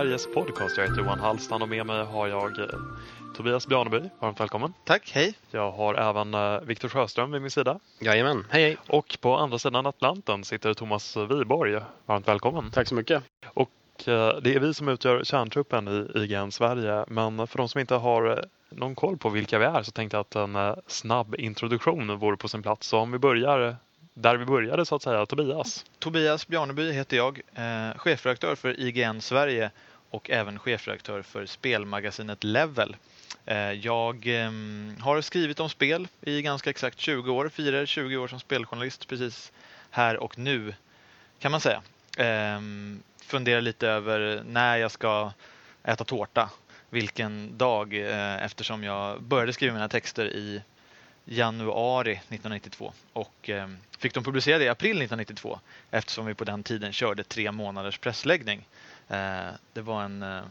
Sveriges podcast. Jag heter Johan Hallstam och med mig har jag eh, Tobias Bjarneby. Varmt välkommen. Tack, hej. Jag har även eh, Viktor Sjöström vid min sida. Jajamän, hej hej. Och på andra sidan Atlanten sitter Thomas Wiborg. Varmt välkommen. Tack så mycket. Och eh, det är vi som utgör kärntruppen i IGN Sverige. Men för de som inte har någon koll på vilka vi är så tänkte jag att en snabb introduktion vore på sin plats. Så om vi börjar där vi började så att säga, Tobias. Tobias Bjarneby heter jag, eh, chefredaktör för IGN Sverige och även chefredaktör för spelmagasinet Level. Eh, jag ehm, har skrivit om spel i ganska exakt 20 år, firar 20 år som speljournalist precis här och nu kan man säga. Ehm, funderar lite över när jag ska äta tårta, vilken dag eh, eftersom jag började skriva mina texter i januari 1992 och ehm, fick de publicerade i april 1992 eftersom vi på den tiden körde tre månaders pressläggning. Eh, det var en eh,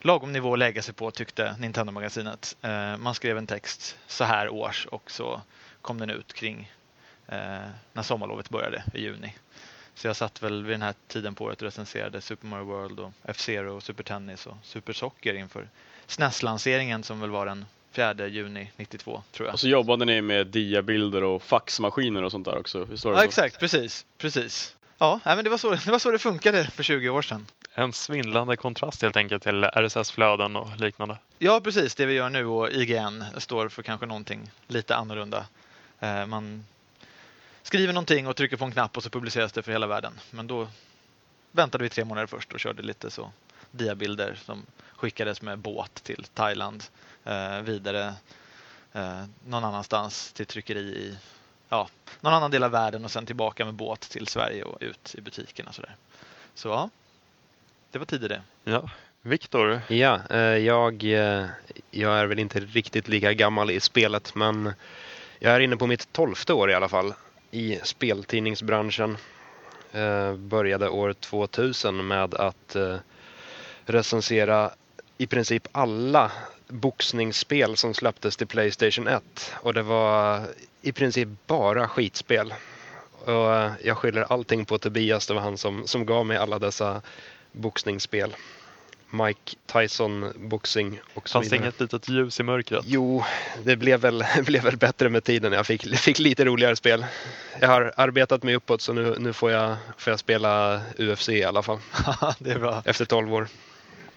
lagom nivå att lägga sig på tyckte Nintendo-magasinet. Eh, man skrev en text så här års och så kom den ut kring när sommarlovet började i juni. Så jag satt väl vid den här tiden på året och recenserade Super Mario World och F-Zero och Super Tennis och Super Socker inför SNES-lanseringen som väl var den 4 juni 92 tror jag. Och så jobbade ni med diabilder och faxmaskiner och sånt där också? Ja exakt, precis. precis. Ja, men det var, så, det var så det funkade för 20 år sedan. En svindlande kontrast helt enkelt till RSS-flöden och liknande. Ja, precis. Det vi gör nu och IGN står för kanske någonting lite annorlunda. Eh, man skriver någonting och trycker på en knapp och så publiceras det för hela världen. Men då väntade vi tre månader först och körde lite så diabilder som skickades med båt till Thailand eh, vidare eh, någon annanstans till tryckeri i ja, någon annan del av världen och sen tillbaka med båt till Sverige och ut i butikerna. Så, där. så ja, det var tider det. Ja. Viktor? Ja, eh, jag, eh, jag är väl inte riktigt lika gammal i spelet men jag är inne på mitt tolfte år i alla fall i speltidningsbranschen. Eh, började år 2000 med att recensera i princip alla boxningsspel som släpptes till Playstation 1 och det var i princip bara skitspel. Och jag skyller allting på Tobias, det var han som, som gav mig alla dessa boxningsspel. Mike Tyson boxing och så Fanns det inget litet ljus i mörkret? Jo, det blev väl, blev väl bättre med tiden. Jag fick, fick lite roligare spel. Jag har arbetat mig uppåt så nu, nu får, jag, får jag spela UFC i alla fall. det är bra. Efter 12 år.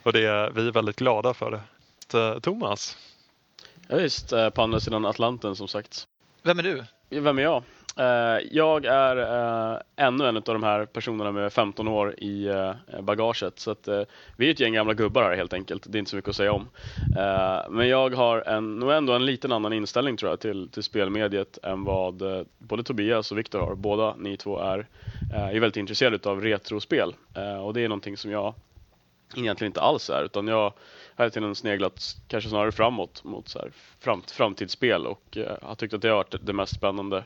Och det är, vi är väldigt glada för det. Eh, Thomas? Ja, visst, eh, på andra sidan Atlanten som sagt. Vem är du? Vem är jag? Eh, jag är ännu en av de här personerna med 15 år i bagaget. Så att, vi är ett gäng gamla gubbar här helt enkelt. Det är inte så mycket att säga om. Men jag har en, nog ändå en liten annan inställning tror jag till, till spelmediet än vad både Tobias och Viktor har. Båda ni två är, är väldigt intresserade av retrospel. Och det är någonting som jag egentligen inte alls är. Utan jag hela tiden sneglat kanske snarare framåt mot så här fram, framtidsspel och eh, har tyckt att det har varit det mest spännande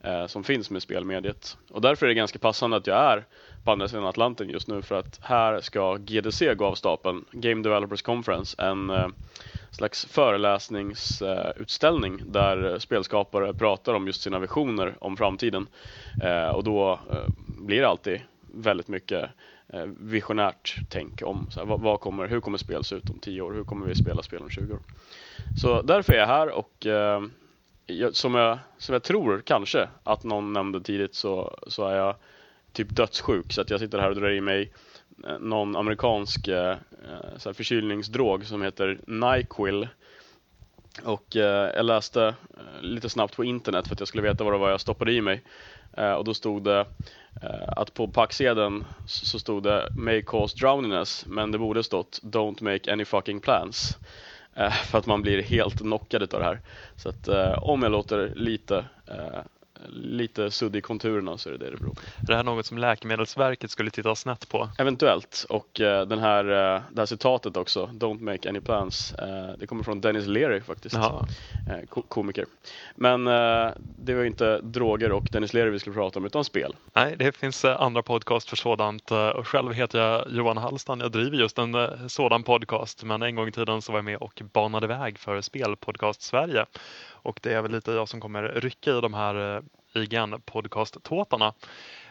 eh, som finns med spelmediet. Och därför är det ganska passande att jag är på andra sidan Atlanten just nu för att här ska GDC gå av stapeln, Game Developers Conference, en eh, slags föreläsningsutställning eh, där spelskapare pratar om just sina visioner om framtiden. Eh, och då eh, blir det alltid väldigt mycket Eh, visionärt tänk om så här, vad, vad, kommer, hur kommer spel se ut om 10 år? Hur kommer vi spela spel om 20 år? Så därför är jag här och eh, som, jag, som jag tror kanske att någon nämnde tidigt så, så är jag typ dödssjuk så att jag sitter här och drar i mig eh, någon amerikansk eh, eh, så här förkylningsdrog som heter Nyquil. Och eh, jag läste eh, lite snabbt på internet för att jag skulle veta vad det var jag stoppade i mig. Eh, och då stod det eh, att på packsedeln så stod det May cause drowniness men det borde stått Don't make any fucking plans. Eh, för att man blir helt knockad av det här. Så att eh, om jag låter lite eh, lite sudd i konturerna så är det det det beror på. Är det här något som Läkemedelsverket skulle titta snett på? Eventuellt och uh, den här, uh, det här citatet också, Don't make any plans, uh, det kommer från Dennis Leary faktiskt, ko komiker. Men det var inte droger och Dennis Leary vi skulle prata om utan spel. Nej, det finns andra podcast för sådant. Och själv heter jag Johan Hallstan. Jag driver just en sådan podcast men en gång i tiden så var jag med och banade väg för Spelpodcast Sverige. Och det är väl lite jag som kommer rycka i de här eh, IGN podcast-tåtarna.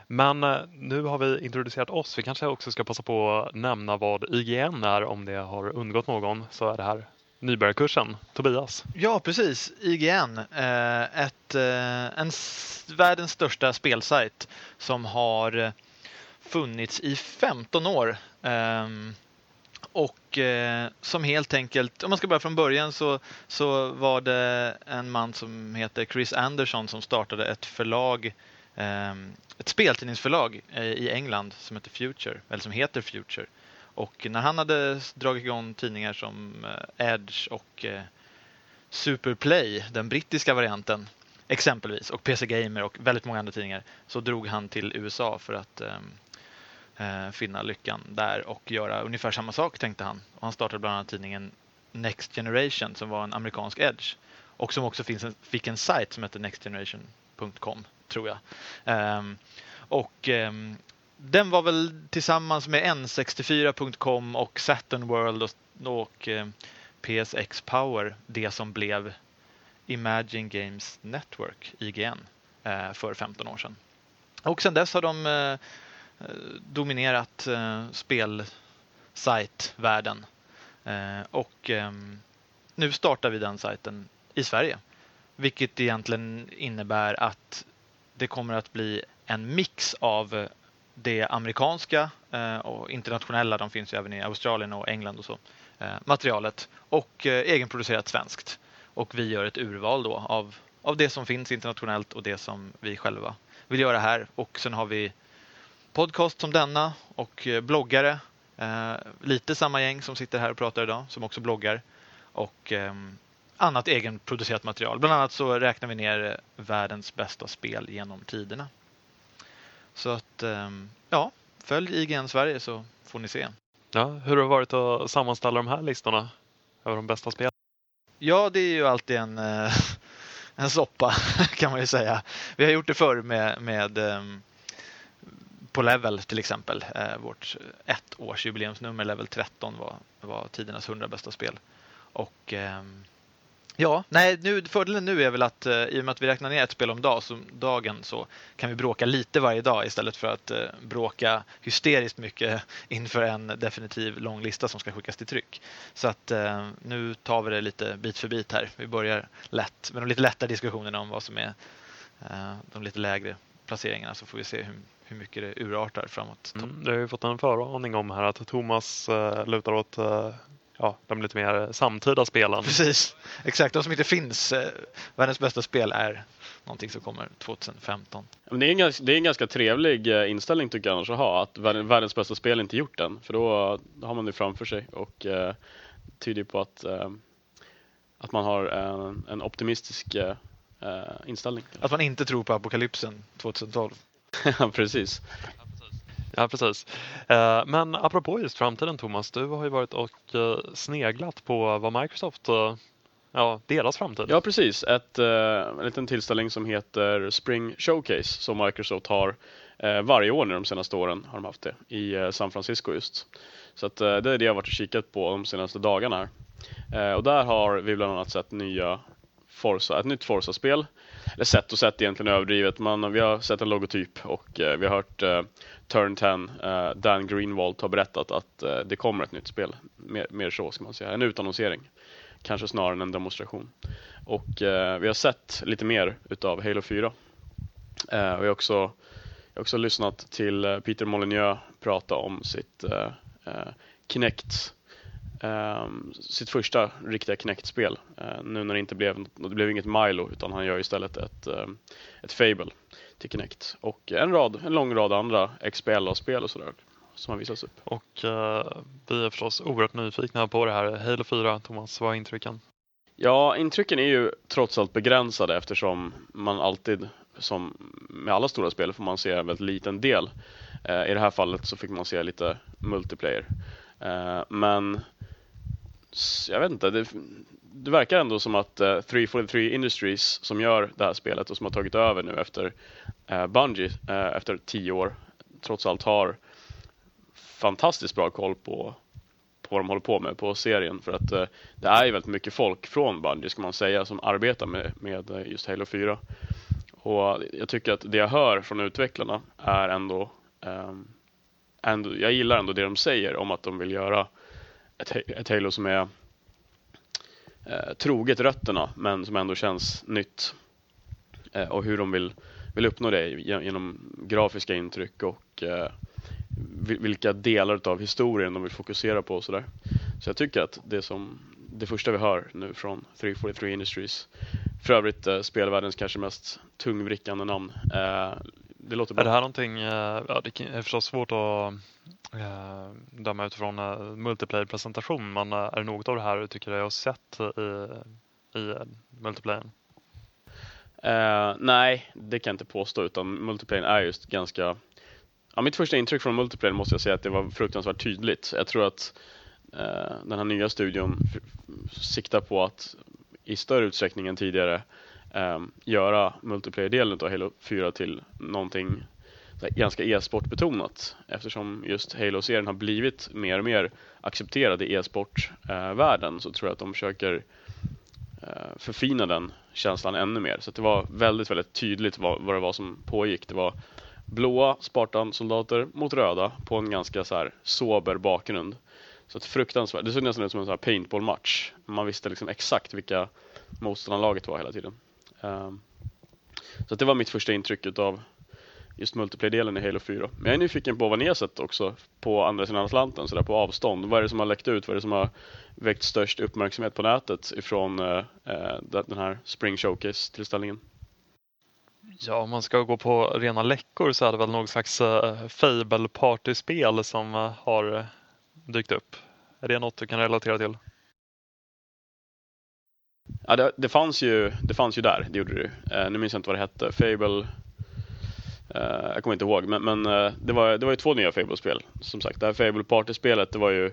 Men eh, nu har vi introducerat oss. Vi kanske också ska passa på att nämna vad IGN är om det har undgått någon. Så är det här nybörjarkursen. Tobias? Ja, precis. IGN. Eh, ett, en världens största spelsajt som har funnits i 15 år. Ehm, och och som helt enkelt, om man ska börja från början så, så var det en man som heter Chris Anderson som startade ett förlag eh, ett speltidningsförlag eh, i England som heter Future, eller som heter Future. Och när han hade dragit igång tidningar som eh, Edge och eh, Superplay, den brittiska varianten exempelvis, och PC Gamer och väldigt många andra tidningar, så drog han till USA för att eh, Eh, finna lyckan där och göra ungefär samma sak tänkte han. Och han startade bland annat tidningen Next Generation som var en amerikansk Edge och som också finns en, fick en sajt som heter nextgeneration.com tror jag. Um, och um, den var väl tillsammans med N64.com och Saturn World och, och eh, PSX Power det som blev Imagine Games Network, IGN, eh, för 15 år sedan. Och sedan dess har de eh, Eh, dominerat eh, spelsajtvärlden. Eh, och ehm, nu startar vi den sajten i Sverige. Vilket egentligen innebär att det kommer att bli en mix av eh, det amerikanska eh, och internationella, de finns ju även i Australien och England och så, eh, materialet och eh, egenproducerat svenskt. Och vi gör ett urval då av, av det som finns internationellt och det som vi själva vill göra här. Och sen har vi podcast som denna och bloggare. lite samma gäng som sitter här och pratar idag som också bloggar. Och ehm, annat egenproducerat material. Bland annat så räknar vi ner världens bästa spel genom tiderna. Så att, ja, följ IGN Sverige så får ni se. Ja, hur har det varit att sammanställa de här listorna över de bästa spelen? Ja, det är ju alltid en, eh, en soppa kan man ju säga. Vi har gjort det förr med, med ehm, på Level till exempel. Eh, vårt ett års jubileumsnummer, Level 13, var, var tidernas 100 bästa spel. Och ehm, Ja, nej, nu, fördelen nu är väl att eh, i och med att vi räknar ner ett spel om dag, så, dagen så kan vi bråka lite varje dag istället för att eh, bråka hysteriskt mycket inför en definitiv lång lista som ska skickas till tryck. Så att eh, nu tar vi det lite bit för bit här. Vi börjar lätt med de lite lättare diskussionerna om vad som är de lite lägre placeringarna så får vi se hur, hur mycket det urartar framåt. Mm, det har ju fått en föraning om här att Thomas lutar åt ja, de lite mer samtida spelen. Precis, exakt. De som inte finns. Eh, världens bästa spel är någonting som kommer 2015. det, är en ganska, det är en ganska trevlig eh, inställning tycker jag annars att ha, att världens bästa spel inte gjort den. För då, då har man det framför sig och eh, tyder på att, eh, att man har en, en optimistisk eh, inställning. Att man inte tror på apokalypsen 2012. Ja, precis. Ja, precis. Eh, men apropå just framtiden Thomas, du har ju varit och eh, sneglat på vad Microsoft, eh, ja, deras framtid. Ja, precis. Ett, en liten tillställning som heter Spring Showcase som Microsoft har varje år nu de senaste åren har de haft det i San Francisco just. Så att, det är det jag har varit och kikat på de senaste dagarna här. Och där har vi bland annat sett nya Forza, ett nytt Forza-spel. Eller sett och sett egentligen överdrivet. men vi har sett en logotyp och eh, vi har hört eh, Turn 10, uh, eh, Dan Greenwald har berättat att uh, det kommer ett nytt spel. Mer, mer, så ska man säga, en utannonsering. Kanske snarare än en demonstration. Och uh, vi har sett lite mer utav Halo 4. vi har också, jag har också lyssnat till Peter Molyneux prata om sitt Kinect sitt första riktiga Kinect-spel. Uh, nu när det inte blev, det blev inget Milo utan han gör istället ett, uh, ett Fable till Kinect. Och en, rad, en lång rad andra XBLA-spel och sådär som har visats upp. Och uh, vi är förstås oerhört nyfikna på det här. Halo 4, Thomas, vad är intrycken? Ja, intrycken är ju trots allt begränsade eftersom man alltid, som med alla stora spel, får man se en väldigt liten del. Uh, I det här fallet så fick man se lite multiplayer. Eh, men jag vet inte, det, det verkar ändå som att eh, uh, 343 Industries som gör det här spelet och som har tagit över nu efter uh, Bungie uh, efter tio år trots allt har fantastiskt bra koll på, på vad de håller på med på serien. För att uh, det är ju väldigt mycket folk från Bungie ska man säga som arbetar med, med just Halo 4 Och jag tycker att det jag hör från utvecklarna är ändå, um, ändå jag gillar ändå det de säger om att de vill göra ett, ett Halo som är eh, troget rötterna men som ändå känns nytt. Eh, och hur de vill, vill uppnå det genom grafiska intryck och eh, vilka delar av historien de vill fokusera på och sådär. Så jag tycker att det som det första vi hör nu från 343 Industries, för övrigt eh, spelvärldens kanske mest tungvrickande namn. Eh, det låter bra. Är det här någonting, eh, ja, det är förstås svårt att eh, döma utifrån eh, multiplayer-presentation, men eh, är det något av det här du tycker jag har sett i, i multiplayern? Uh, nej, det kan jag inte påstå utan multiplayer är just ganska Ja, mitt första intryck från multiplayer måste jag säga att det var fruktansvärt tydligt. Jag tror att uh, den här nya studion siktar på att i större utsträckning än tidigare um, göra multiplayer-delen av Halo 4 till någonting ganska e-sportbetonat eftersom just Halo-serien har blivit mer och mer accepterad i e-sportvärlden så tror jag att de försöker eh, förfina den känslan ännu mer. Så det var väldigt, väldigt tydligt vad, vad det var som pågick. Det var blåa Spartan-soldater mot röda på en ganska så här sober bakgrund. Så att fruktansvärt, det såg nästan ut som en paintball-match. Man visste liksom exakt vilka motståndarlaget var hela tiden. Um, så det var mitt första intryck av just multiplayer-delen i Halo 4. Men jag är nyfiken på vad ni har sett också på andra sidan Atlanten, så där på avstånd. Vad är det som har läckt ut? Vad är det som har väckt störst uppmärksamhet på nätet ifrån eh, eh, den här Spring Showcase-tillställningen? Ja, om man ska gå på rena läckor så är det väl något slags eh, uh, Fable partyspel som har dykt upp. Är det något du kan relatera till? Ja, det, det, fanns ju, det fanns ju där, det gjorde det. Eh, nu minns jag inte vad det hette. Fable... eh, jag kommer inte ihåg, men, men eh, det, var, det var ju två nya Fable-spel. Som sagt, det här Fable Party-spelet, det var ju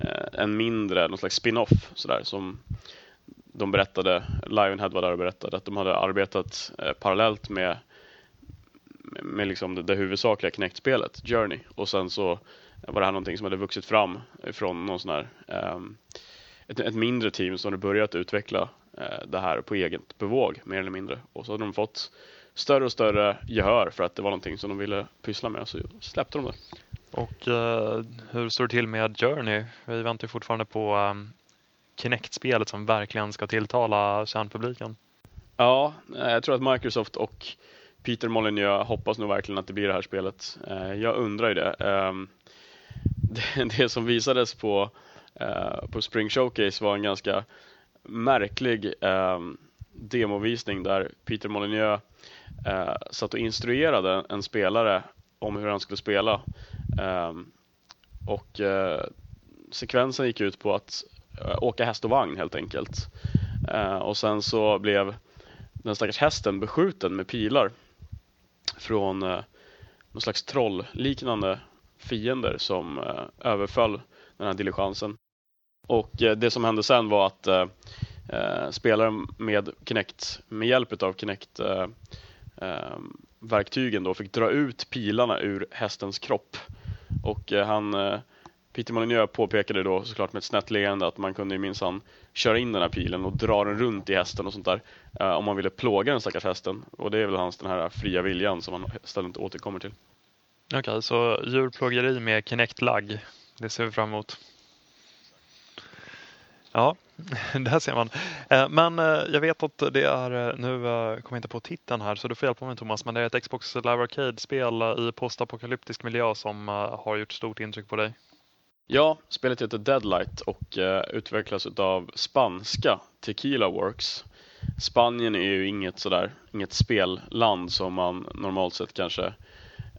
eh, en mindre, någon slags spin-off sådär som de berättade, Lionhead var där och berättade att de hade arbetat eh, parallellt med, med, liksom det, det huvudsakliga Kinect-spelet, Journey. Och sen så var det här någonting som hade vuxit fram från någon sån här, eh, ett, ett, mindre team som hade börjat utveckla eh, det här på eget bevåg, mer eller mindre. Och så hade de fått större och större gehör för att det var någonting som de ville pyssla med, så släppte de det. Och uh, hur står det till med Journey? Vi väntar fortfarande på um, Kinect-spelet som verkligen ska tilltala kärnpubliken. Ja, eh, jag tror att Microsoft och Peter Molyneux hoppas nog verkligen att det blir det här spelet. Jag undrar ju det. Ehm, det som visades på, Eh, på Spring Showcase var en ganska märklig ehm, demovisning där Peter Molyneux eh, satt och instruerade en spelare om hur han skulle spela. Ehm, eh, och sekvensen gick ut på att Eh, åka häst och vagn helt enkelt. Eh, och sen så blev den stackars hästen beskjuten med pilar från eh, någon slags trollliknande fiender som eh, överföll den här diligensen. Och eh, det som hände sen var att eh, eh, spelaren med Kinect, med hjälp av Kinect verktygen då fick dra ut pilarna ur hästens kropp. Och han Peter Molyneux påpekade då såklart med ett snett leende att man kunde minsann köra in den här pilen och dra den runt i hästen och sånt där om man ville plåga den stackars hästen. Och det är väl hans den här fria viljan som han ständigt återkommer till. Okej, okay, så djurplågeri med Kinect-lagg. Det ser vi fram emot. Ja, där ser man. Eh, men eh, jag vet att det är, eh, nu kommer jag inte på titeln här så du får hjälpa mig Thomas, men det är ett Xbox Live Arcade-spel i postapokalyptisk miljö som har gjort stort intryck på dig. Ja, spelet heter Deadlight och utvecklas av spanska Tequila Works. Spanien är ju inget sådär, inget spelland som man normalt sett kanske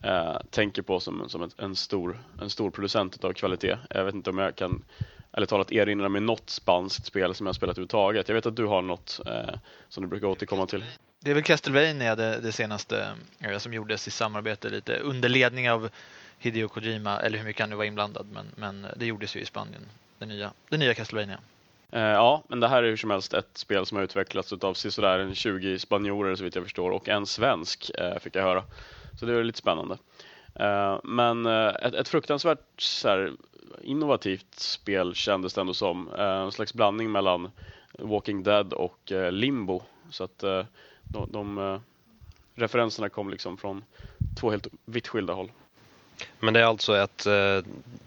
eh, tänker på som, som ett, en, stor, en stor producent av kvalitet. Jag vet inte om jag kan eller talat erinra mig något spanskt spel som jag spelat överhuvudtaget. Jag vet att du har något uh, som du brukar återkomma till. Det är väl Castlevania det, det senaste som gjordes i samarbete lite under ledning av Hideo Kojima, eller hur mycket han nu var inblandad, men, men det gjordes ju i Spanien, det nya, det nya Castlevania. Eh, ja, men det här är hur som helst ett spel som har utvecklats av sådär 20 spanjorer så vitt jag förstår och en svensk eh, fick jag höra. Så det är lite spännande. Eh, men ett, ett fruktansvärt så innovativt spel kändes det ändå som. En slags blandning mellan Walking Dead och Limbo. Så att de, de referenserna kom liksom från två helt vitt skilda håll. Men det är alltså ett eh,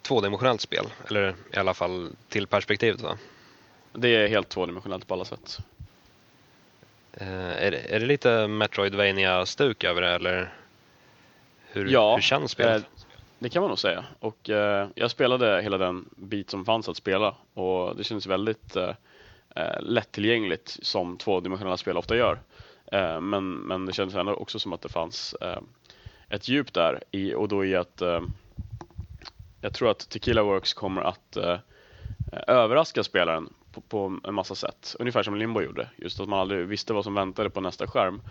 tvådimensionellt spel, eller i alla fall till perspektivet va? Det är helt tvådimensionellt på alla sätt. Eh, är, det, är det lite metroidvania stuk över det eller? Hur, Ja, hur känns spelet? Eh, Det kan man nog säga. Och eh, jag spelade hela den bit som fanns att spela och det känns väldigt eh, eh, lättillgängligt som tvådimensionella spel ofta gör. Eh, men, men det kändes ändå också som att det fanns eh, ett djup där i, och då i att eh, jag tror att Tequila Works kommer att överraska spelaren på, på en massa sätt. Ungefär som Limbo gjorde. Just att man aldrig visste vad som väntade på nästa skärm.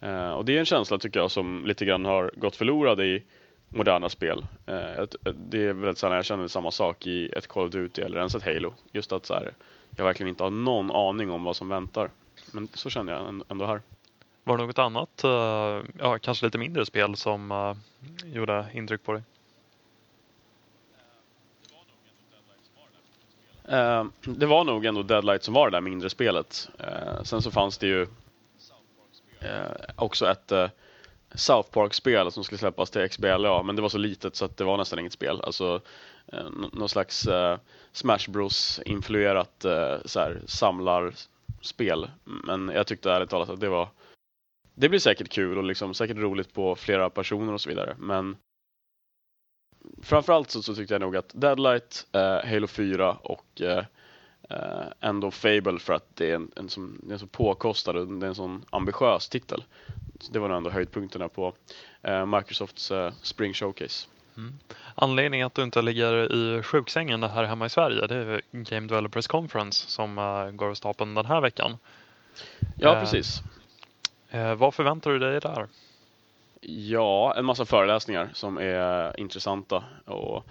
Eh, och det är en känsla tycker jag som lite grann har gått förlorad i moderna spel. Eh, ett- det är väldigt sällan jag känner samma sak i ett Call of Duty eller ens ett Halo. Just att så här, jag verkligen inte har någon aning om vad som väntar. Men så känner jag änd- ändå här. Var det något annat, eh, ja, kanske lite mindre spel som eh, gjorde intryck på dig? Eh, det var nog ändå Deadlight som var det där mindre spelet. Eh, sen så fanns det ju eh, Eh, också ett eh, South Park-spel som skulle släppas till XBLA, men det var så litet så att det var nästan inget spel. Alltså eh, någon slags eh, Smash Bros-influerat eh, så här, samlarspel. Men jag tyckte ärligt talat att det var det blir säkert kul och liksom säkert roligt på flera personer och så vidare, men framförallt så, så tyckte jag nog att Deadlight, eh, Halo 4 och eh, eh, ändå Fable för att det är en, en, som, det är så påkostad och det är en sån ambitiös titel. Så det var nog ändå höjdpunkterna på eh, Microsofts eh, Spring Showcase. Anledningen att du inte ligger i sjuksängen här hemma i Sverige det är Game Developers Conference som eh, går av stapeln den här veckan. Ja, Eh, precis. Eh, vad förväntar du dig där? Ja, en massa föreläsningar som är intressanta. Och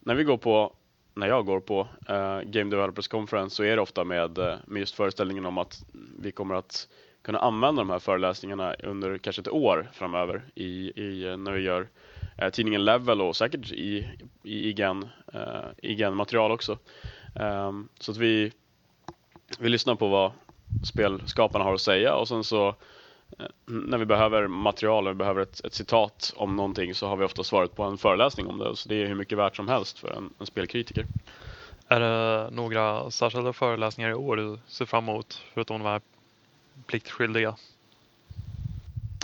när vi går på, när jag går på uh, Game Developers Conference så är det ofta med, eh, med just föreställningen om att vi kommer att kunna använda de här föreläsningarna under kanske ett år framöver i, i, eh, när vi gör eh, tidningen Level och säkert i, i IGN, eh, IGN-material också. Um, så att vi, vi lyssnar på vad spelskaparna har att säga och sen så när vi behöver material och vi behöver ett, ett citat om någonting så har vi ofta svaret på en föreläsning om det. Så det är hur mycket värt som helst för en, en spelkritiker. Är det några särskilda föreläsningar i år du ser fram emot förutom de här pliktskyldiga?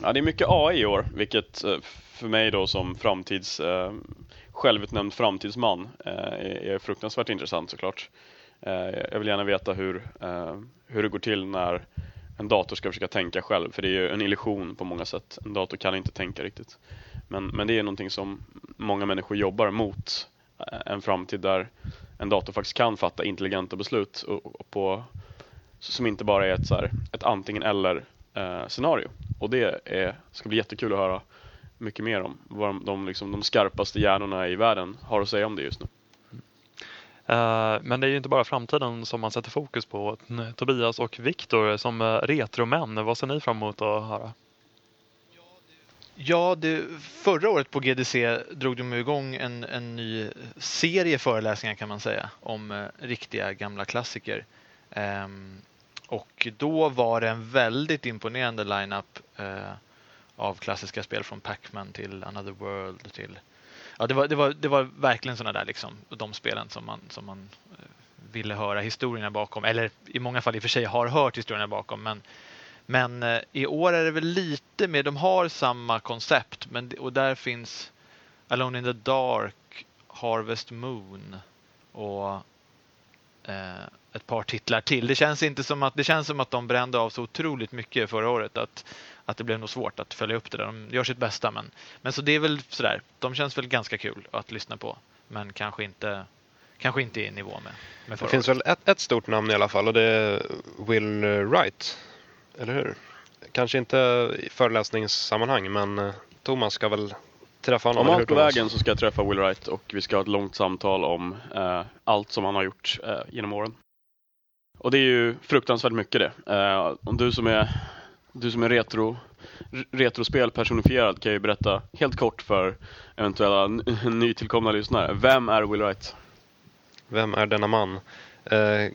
Ja, det är mycket AI i år, vilket eh, för mig då som framtids, eh, självutnämnd framtidsman eh, är, är fruktansvärt intressant såklart. Eh, jag vill gärna veta hur, eh, hur det går till när en dator ska försöka tänka själv, för det är ju en illusion på många sätt. En dator kan inte tänka riktigt. Men, men det är någonting som många människor jobbar mot, eh, en framtid där en dator faktiskt kan fatta intelligenta beslut och, och på, som inte bara är ett, så här, ett antingen eller eh, scenario. Och det är, ska bli jättekul att höra mycket mer om vad de, de, liksom, de skarpaste hjärnorna i världen har att säga om det just nu. Eh, men det är ju inte bara framtiden som man sätter fokus på. Tobias och Viktor som eh, retromän, vad ser ni fram emot att höra? Ja, det, förra året på GDC drog de igång en, en ny serie föreläsningar kan man säga om eh, riktiga gamla klassiker. Ehm, och då var det en väldigt imponerande line-up eh, av klassiska spel från Pac-Man till Another World till Ja, det var, det var, det var verkligen sådana där liksom, de spelen som man, som man eh, ville höra historierna bakom. Eller i många fall i och för sig har hört historierna bakom. Men, men eh, i år är det väl lite mer, de har samma koncept men, och där finns Alone in the Dark, Harvest Moon och eh, ett par titlar till. Det känns, inte som att, det känns som att de brände av så otroligt mycket förra året att, att det blev nog svårt att följa upp det där. De gör sitt bästa men, men så det är väl sådär, de känns väl ganska kul att lyssna på men kanske inte, kanske inte i nivå med, med Det förra finns året. väl ett, ett stort namn i alla fall och det är Will Wright. Eller hur? Kanske inte i föreläsningssammanhang men eh, Thomas ska väl träffa honom. Om allt på vägen så ska jag träffa Will Wright och vi ska ha ett långt samtal om eh, allt som han har gjort eh, genom åren. Och det är ju fruktansvärt mycket det. Eh, om du som är, du som är retro, retrospel personifierad kan jag ju berätta helt kort för eventuella nytillkomna lyssnare. Vem är Will Wright? Vem är denna man? Eh,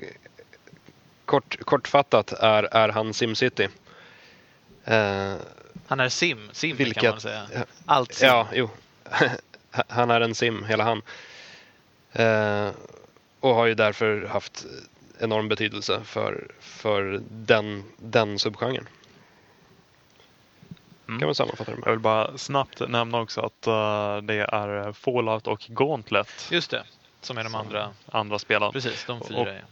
kort, kortfattat är, är han SimCity. Eh, Han är sim, sim Vilket- kan man säga. Allt sim. Ja, jo. Han är en sim, hela han. Eh, och har ju därför haft enorm betydelse för, för den, den subgenren. Mm. Kan man sammanfatta det med. Jag vill bara snabbt nämna också att eh, det är Fallout och Gauntlet, Just det, som är de Som- andra. andra spelen. Precis, de fyra. Och- är.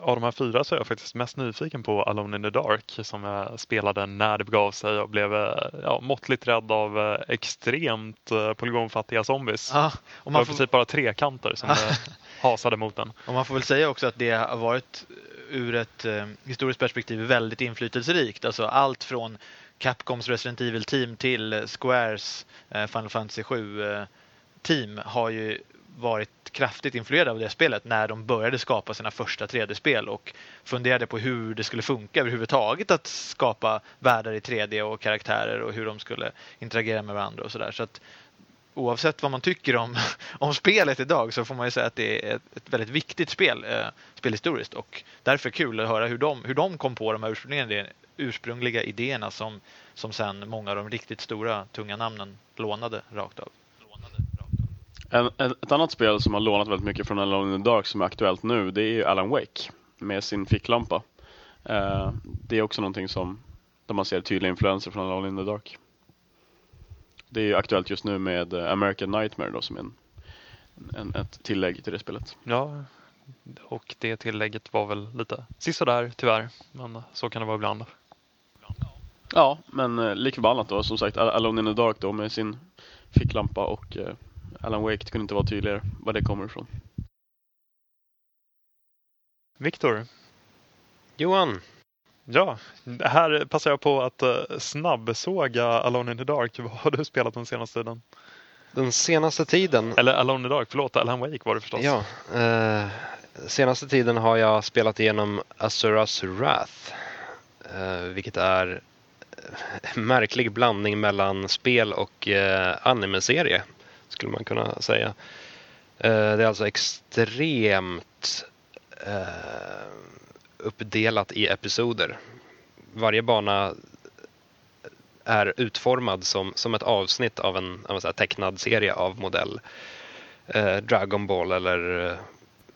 Av de här fyra så är jag faktiskt mest nyfiken på Alone in the Dark som jag spelade när det begav sig och blev eh, ja, måttligt rädd av eh, extremt eh, polygonfattiga zombies. Ja, och Det var man, får, princip bara trekanter som eh, hasade mot den. och man får väl säga också att det har varit ur ett eh, historiskt perspektiv väldigt inflytelserikt. Alltså allt från Capcoms Resident Evil-team till eh, Squares eh, Final Fantasy 7-team eh, har ju varit kraftigt influerade av det spelet när de började skapa sina första 3D-spel och funderade på hur det skulle funka överhuvudtaget att skapa världar i 3D och karaktärer och hur de skulle interagera med varandra och sådär. Så att oavsett vad man tycker om, om spelet idag så får man ju säga att det är ett, ett väldigt viktigt spel eh, spelhistoriskt och därför kul att höra hur de, hur de kom på de här ursprungliga, ursprungliga idéerna som, som sen många av de riktigt stora tunga namnen lånade rakt av. En, en, ett annat spel som har lånat väldigt mycket från Alone in the Dark som är aktuellt nu, det är ju Alan Wake med sin ficklampa. Eh, det är också någonting som, där man ser tydliga influenser från Alone in the Dark. Det är ju aktuellt just nu med eh, American Nightmare då som är en, en, ett tillägg till det spelet. Ja, och det tillägget var väl lite sisådär tyvärr, men så kan det vara ibland. Ja, men eh, lik förbannat då. Som sagt, Al- Alone in the Dark då med sin ficklampa och eh, Alan Wake, det kunde inte vara tydligare var det kommer ifrån. Viktor, Johan, ja, här passar jag på att uh, snabbsåga Alone in the Dark. Vad har du spelat den senaste tiden? den senaste tiden Eller Alone in the Dark, förlåt, Alan Wake var det förstås. Ja, eh, senaste tiden har jag spelat igenom Asuras Wrath. Eh, vilket är märklig blandning mellan spel och eh, anime-serie, skulle man kunna säga. Eh, det är alltså extremt eh, uppdelat i episoder. Varje bana är utformad som, som ett avsnitt av en av en så här tecknad serie av modell eh, Dragon Ball eller eh,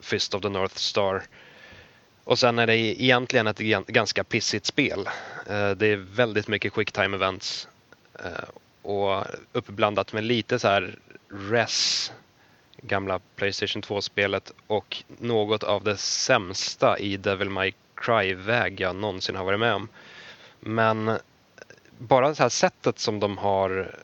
Fist of the North Star. Och sen är det egentligen ett ganska pissigt spel. Eh, det är väldigt mycket quick time events eh, och uppblandat med lite så här res gamla Playstation 2-spelet och något av det sämsta i Devil May Cry-väg jag någonsin har varit med om. Men eh, bara det här sättet som de har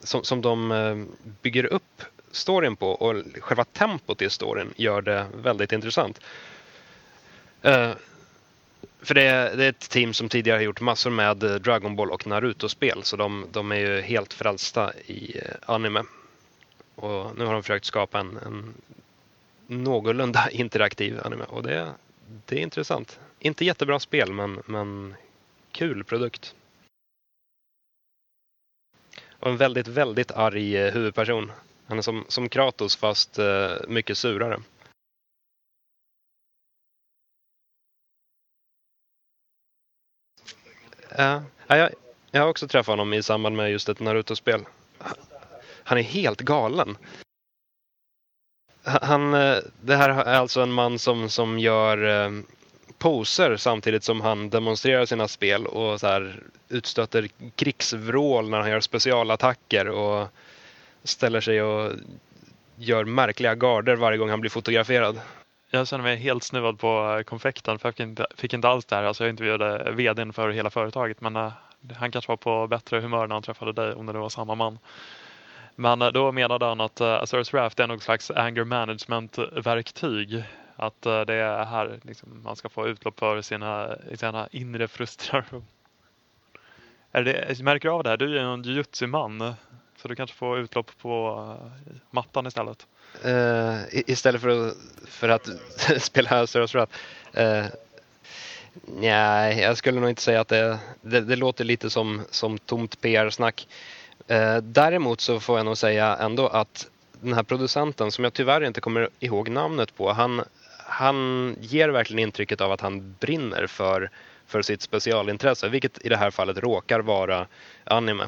som, som de bygger upp storyn på och själva tempot i storyn gör det väldigt intressant. Eh, för det är, det är ett team som tidigare har gjort massor med eh, Dragon Ball och Naruto-spel så de, de är ju helt frälsta i eh, anime. Och nu har de försökt skapa en, en någorlunda interaktiv anime och det, det är intressant. Inte jättebra spel men, men kul produkt. Och en väldigt, väldigt arg huvudperson. Han är som, som Kratos fast mycket surare. Ja, jag, jag har också träffat honom i samband med just ett Naruto-spel. Han är helt galen. Han, eh, det här är alltså en man som, som gör eh, poser samtidigt som han demonstrerar sina spel och så här utstöter krigsvrål när han gör specialattacker och ställer sig och gör märkliga garder varje gång han blir fotograferad. Jag känner mig helt snuvad på eh, konfekten för jag fick inte, fick inte alls det här. Alltså jag intervjuade vdn för hela företaget men eh, han kanske var på bättre humör när han träffade dig om det nu var samma man. Men eh, då menade han att uh, Raft är något slags anger management-verktyg. Att det är här liksom, man ska få utlopp för sina, sina inre frustration. Är det, märker du av det här? Du är ju en jujutsu-man. Så du kanske får utlopp på eh, mattan istället. Uh, istället för att, för att spela Azura's Wrath. Uh, nej, jag skulle nog inte säga att det, det, det låter lite som, som tomt PR-snack. Uh, eh, däremot så får jag nog säga ändå att den här producenten, som jag tyvärr inte kommer ihåg namnet på, han, han ger verkligen intrycket av att han brinner för, för sitt specialintresse, vilket i det här fallet råkar vara anime.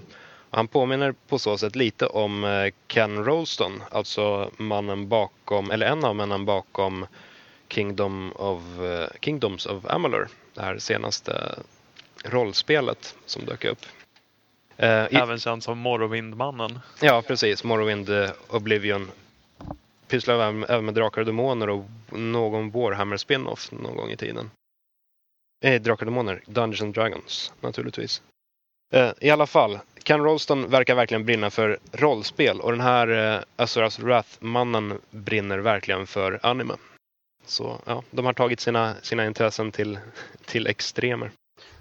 Han påminner på så sätt lite om eh, Ken Rolston, alltså mannen bakom, eller en av männen bakom Kingdom of, uh, Kingdoms of Amalur, det här senaste rollspelet som dök upp. Uh, Även känd som Morrowindmannen. Ja, precis. Morrowind Oblivion. Pysslar även med Drakar och Demoner och någon Warhammer spin-off någon gång i tiden. Eh, Drakar och Demoner, Dungeons and Dragons naturligtvis. Eh, I alla fall, Ken Rolston verkar verkligen brinna för rollspel och den här eh, Azuras Wrath-mannen brinner verkligen för anime. Så ja, de har tagit sina, sina intressen till, till extremer.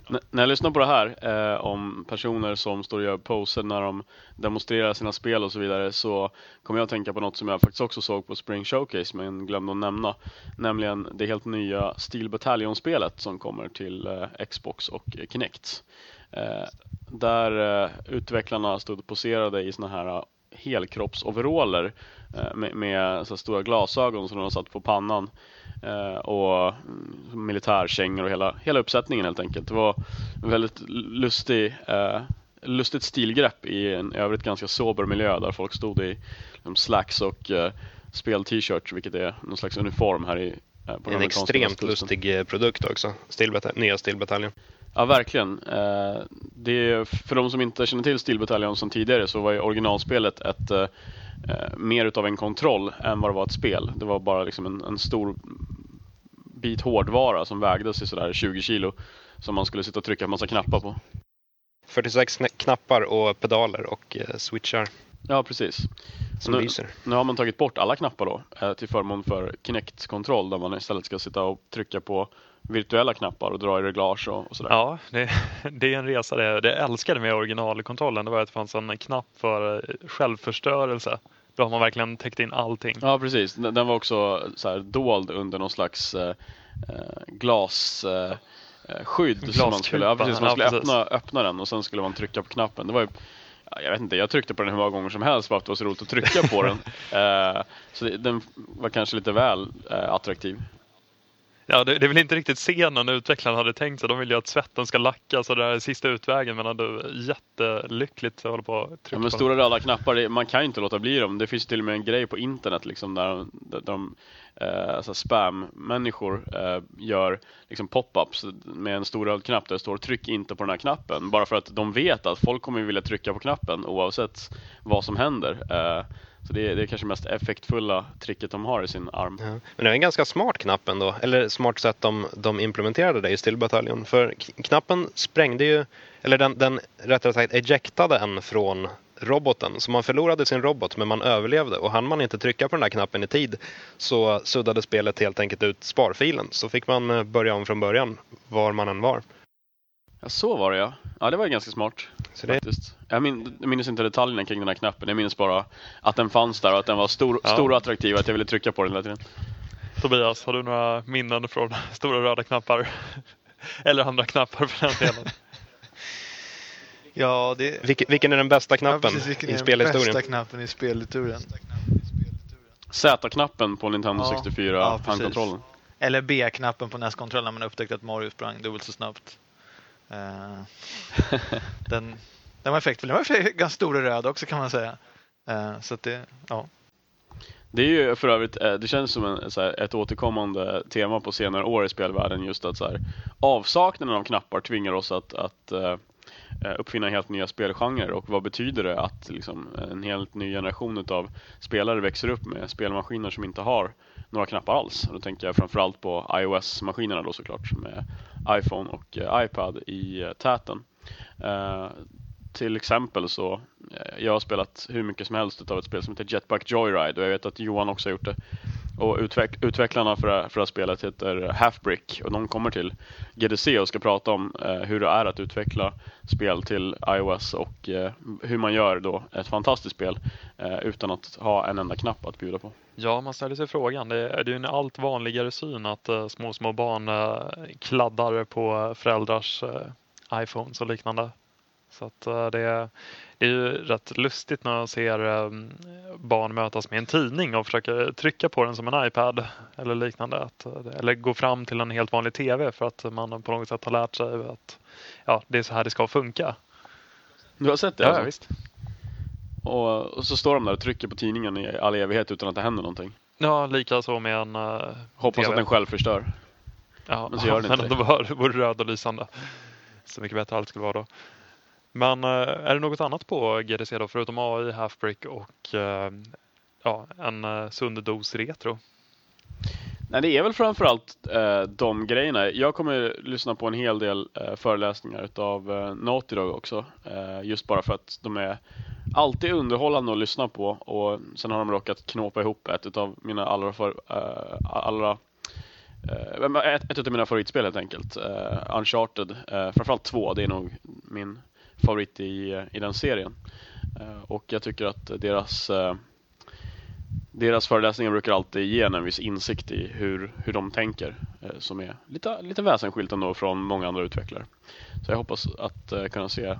N när jag lyssnar på det här eh, om personer som står och gör poser när de demonstrerar sina spel och så vidare så kommer jag att tänka på något som jag faktiskt också såg på Spring Showcase men glömde att nämna. Nämligen det helt nya Steel Battalion-spelet som kommer till eh, Xbox och Kinect. Eh, där eh, utvecklarna stod poserade i såna här helkroppsoveraller eh, med, med så stora glasögon som de har satt på pannan eh, och militärkängor och hela, hela uppsättningen helt enkelt. Det var en väldigt lustig, eh, lustigt stilgrepp i en övrigt ganska sober miljö där folk stod i liksom, slacks och eh, spel-t-shirt vilket är någon slags uniform här i på En extremt lustig produkt också, nya Stilbataljen. Ja, verkligen. Eh, det, för de som inte känner till Steel Battalion som tidigare så var ju originalspelet ett eh, mer utav en kontroll än vad det var ett spel. Det var bara liksom en, en stor bit hårdvara som vägdes i sådär 20 kilo som man skulle sitta och trycka en massa knappar på. 46 knappar och pedaler och eh, switchar. Ja, precis. Som nu, lyser. nu har man tagit bort alla knappar då eh, till förmån för Kinect-kontroll där man istället ska sitta och trycka på virtuella knappar och dra i reglage och, och sådär. Ja, det, det, är en resa. Det, det jag älskade med originalkontrollen det var att det fanns en knapp för eh, självförstörelse. Då har man verkligen täckt in allting. Ja, precis. Den, den var också så här dold under någon slags eh, eh glas... Eh, skydd som man skulle, ja, precis, man skulle ja, öppna, öppna den och sen skulle man trycka på knappen. Det var ju, jag vet inte, jag tryckte på den hur många gånger som helst för att det var så roligt att trycka på den. Eh, så det, den var kanske lite väl eh, attraktiv. Ja, det, det är väl inte riktigt scenen utvecklarna hade tänkt sig. De vill ju att svetten ska lacka så det är sista utvägen men ändå jättelyckligt att hålla på och trycka ja, men Stora röda knappar, man kan ju inte låta bli dem. Det finns till och med en grej på internet liksom där, där de eh, alltså spam-människor eh, gör liksom pop-ups med en stor röd knapp där det står tryck inte på den här knappen. Bara för att de vet att folk kommer vilja trycka på knappen oavsett vad som händer. Eh, så det är, det är kanske mest effektfulla tricket de har i sin arm. Ja. Men det är en ganska smart knapp ändå, eller smart sätt de, de implementerade det i Steel Battalion. För knappen sprängde ju, eller den, den rättare sagt ejectade en från roboten. Så man förlorade sin robot men man överlevde och hann man inte trycka på den här knappen i tid så suddade spelet helt enkelt ut sparfilen. Så fick man eh, börja om från början var man än var. Ja, så var det ja. Ja, det var ganska smart. Så det... faktiskt. Jag, min, jag minns inte detaljerna kring den här knappen. Jag minns bara att den fanns där och att den var stor, ja. stor och attraktiv. Att jag ville trycka på den hela tiden. Tobias, har du några minnen från stora röda knappar? Eller andra knappar för den delen? Ja, det... Vilken, vilken är den bästa knappen ja, precis, i spelhistorien? Den bästa knappen i spelhistorien? Z-knappen på Nintendo ja, 64 ja, handkontrollen. Eller B-knappen på NES-kontrollen när man upptäckte att Mario sprang dubbelt så snabbt. Uh, den, den var effektfull. Den var ganska stor och röd också kan man säga. Uh, så det, ja. Det är ju för övrigt, eh, det känns som en, här, ett återkommande tema på senare år i spelvärlden just att så här, avsaknaden av knappar tvingar oss att, att uh, uppfinna helt nya spelgenrer och vad betyder det att liksom, en helt ny generation av spelare växer upp med spelmaskiner som inte har några knappar alls. Och då tänker jag framförallt på iOS-maskinerna då såklart med iPhone och eh, iPad i eh, täten. Eh, till exempel så, jag har spelat hur mycket som helst av ett spel som heter Jetpack Joyride och jag vet att Johan också har gjort det. Och utveck utvecklarna för det, för det här spelet heter Halfbrick och de kommer till GDC och ska prata om eh, hur det är att utveckla spel till iOS och eh, hur man gör då ett fantastiskt spel eh, utan att ha en enda knapp att bjuda på. Ja, man ställer sig frågan. Det är, ju en allt vanligare syn att eh, små, små barn eh, kladdar på eh, föräldrars iPhones och liknande. Så att eh, det, det är ju rätt lustigt när man ser um, barn mötas med en tidning och försöka trycka på den som en iPad eller liknande. Att, eh, eller gå fram till en helt vanlig TV för att man på något sätt har lärt sig att ja, det är så här det ska funka. Du har sett det? Ja, alltså? visst. Och, och så står de där och trycker på tidningen i all evighet utan att det händer någonting. Ja, lika så med en uh, Hoppas TV. att den själv förstör. Ja, men så gör den men inte om det var, röd och lysande. Så mycket bättre allt skulle vara då. Men eh, är det något annat på GDC då förutom AI, Halfbrick och eh, ja, en uh, sund dos retro? Nej, det är väl framförallt eh, de grejerna. Jag kommer lyssna på en hel del eh, föreläsningar utav eh, Naughty Dog också. Eh, just bara för att de är alltid underhållande att lyssna på och sen har de råkat knåpa ihop ett utav mina allra, för, eh, allra ett, ett av mina favoritspel helt enkelt. Uh, Uncharted. Uh, framförallt två, det är nog min favorit i, i den serien. Uh, och jag tycker att deras uh, deras föreläsningar brukar alltid ge en viss insikt i hur, hur de tänker som är lite, lite väsensskilt ändå från många andra utvecklare. Så jag hoppas att kunna se ett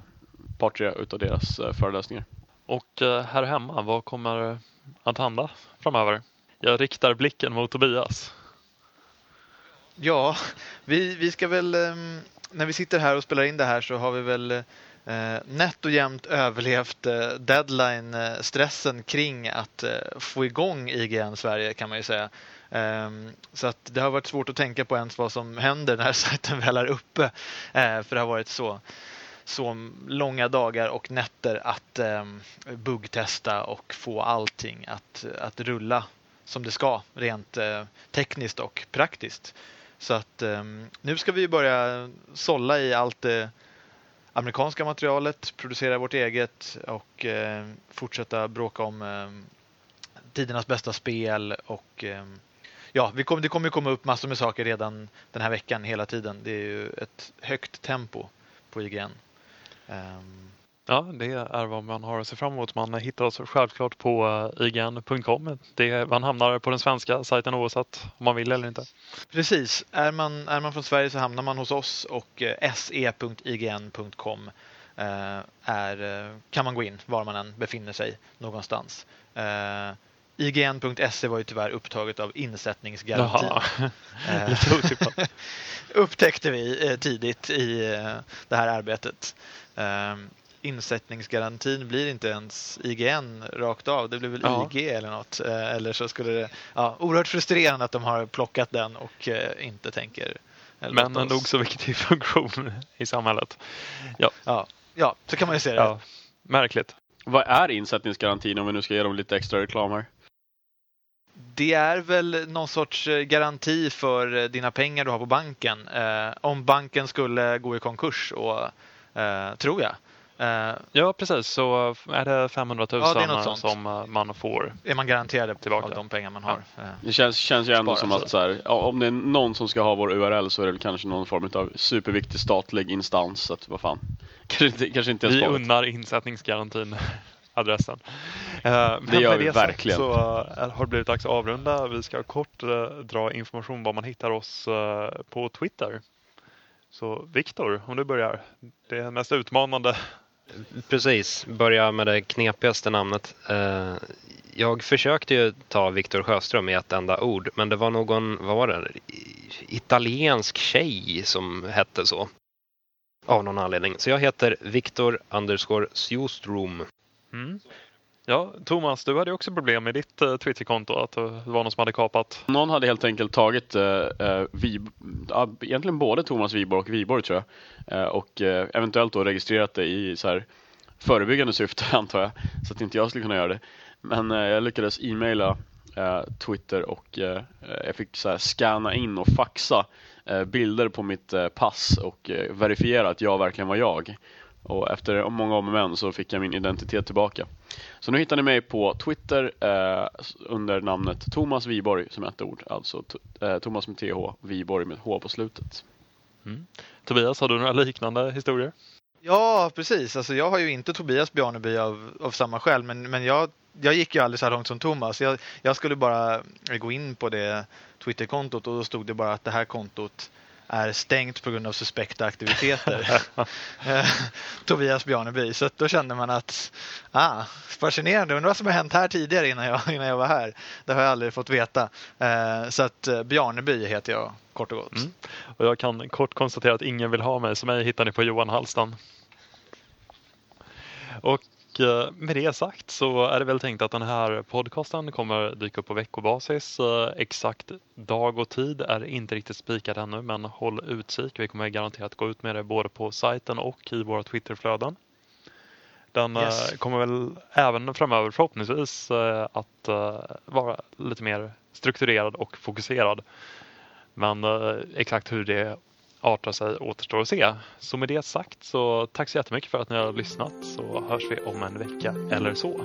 par, tre utav deras föreläsningar. Och här hemma, vad kommer att hända framöver? Jag riktar blicken mot Tobias. Ja, vi, vi ska väl, ehm, när vi sitter här och spelar in det här så har vi väl eh, nätt och jämnt överlevt eh, deadline-stressen eh, kring att eh, få igång IGN Sverige kan man ju säga. Ehm, så att det har varit svårt att tänka på ens vad som händer när sajten väl är uppe. Eh, för det har varit så, så långa dagar och nätter att um, buggtesta och få allting att, att rulla som det ska rent eh, tekniskt och praktiskt. Så att ehm, nu ska vi börja sålla i allt det amerikanska materialet, producera vårt eget och eh, fortsätta bråka om eh, tidernas bästa spel och eh, ja, vi kom, det kommer komma upp massor med saker redan den här veckan hela tiden. Det är ju ett högt tempo på IGN. Ehm, Ja, det är vad man har att se fram emot. Man hittar oss självklart på eh, ign.com. Man hamnar på den svenska sajten oavsett om man vill eller inte. Precis. Är man, är man från Sverige så hamnar man hos oss och eh, se.ign.com eh, är, kan man gå in var man än befinner sig någonstans. IGN.se var ju tyvärr upptaget av insättningsgarantin. Upptäckte vi tidigt i det här arbetet insättningsgarantin blir inte ens IGN rakt av. Det blir väl ja. IG eller något. Eller så skulle det... Ja, oerhört frustrerande att de har plockat den och inte tänker... Men en nog så viktig funktion i samhället. Ja. ja, ja så kan man ju se det. Ja. Märkligt. Vad är insättningsgarantin om vi nu ska ge dem lite extra reklam här? Det är väl någon sorts garanti för dina pengar du har på banken. Eh, om banken skulle gå i konkurs, och, eh, tror jag. Uh, ja, precis. Så är det 500 000 ja, som eh, man får. Är man garanterad tillbaka av de pengar man har. Ja. Det känns, känns ju ändå som att så här, om det är någon som ska ha vår URL så är det kanske någon form av superviktig statlig instans. Så att, vad fan. Kanske inte, kanske inte Vi unnar insättningsgarantin adressen. Uh, det gör vi verkligen. Så har det blivit dags att avrunda. Vi ska kort dra information var man hittar oss på Twitter. Så Viktor, om du börjar. Det är mest utmanande Precis, börja med det knepigaste namnet. Eh, jag försökte ju ta Viktor Sjöström i ett enda ord, men det var någon, vad var det, italiensk tjej som hette så. Av någon anledning. Så jag heter Viktor underscore Sjostrom. Mm. Ja, Thomas, du hade också problem med ditt uh, Twitterkonto, att det var någon som hade kapat. Någon hade helt enkelt tagit uh, uh, Vib uh, egentligen både Thomas Wiborg och Wiborg tror jag, uh, och uh, eventuellt då registrerat det i så här förebyggande syfte antar jag, så att inte jag skulle kunna göra det. Men jag lyckades e-maila Twitter och jag fick så här scanna in och faxa bilder på mitt pass och verifiera att jag verkligen var jag. Och efter många om och men så fick jag min identitet tillbaka. Så nu hittar ni mig på Twitter eh, under namnet Thomas Viborg som ett ord. Alltså eh, Thomas med TH, Viborg med H på slutet. Mm. Tobias, har du några liknande historier? Ja, precis. Alltså, jag har ju inte Tobias Bjarneby av, av samma skäl, men, men jag, jag gick ju aldrig så här långt som Thomas. Jag, jag skulle bara gå in på det Twitterkontot och då stod det bara att det här kontot är stängt på grund av suspekta aktiviteter. Eh, Tobias Bjarneby. Så då kände man att, ah, fascinerande, undrar vad som har hänt här tidigare innan jag, innan jag var här. Det har jag aldrig fått veta. Eh, så att Bjarneby heter jag kort och gott. Mm. Och jag kan kort konstatera att ingen vill ha mig, så mig hittar ni på Johan Hallstan. Och Eh, med det sagt så är det väl tänkt att den här podcasten kommer dyka upp på veckobasis. Eh, exakt dag och tid är inte riktigt spikad ännu men håll utkik. Vi kommer garanterat gå ut med det både på sajten och i våra Twitterflöden. Den eh, yes. kommer väl även framöver förhoppningsvis att vara lite mer strukturerad och fokuserad. Men exakt hur det artar sig återstår att se. Så med det sagt så tack så jättemycket för att ni har lyssnat så hörs vi om en vecka eller så.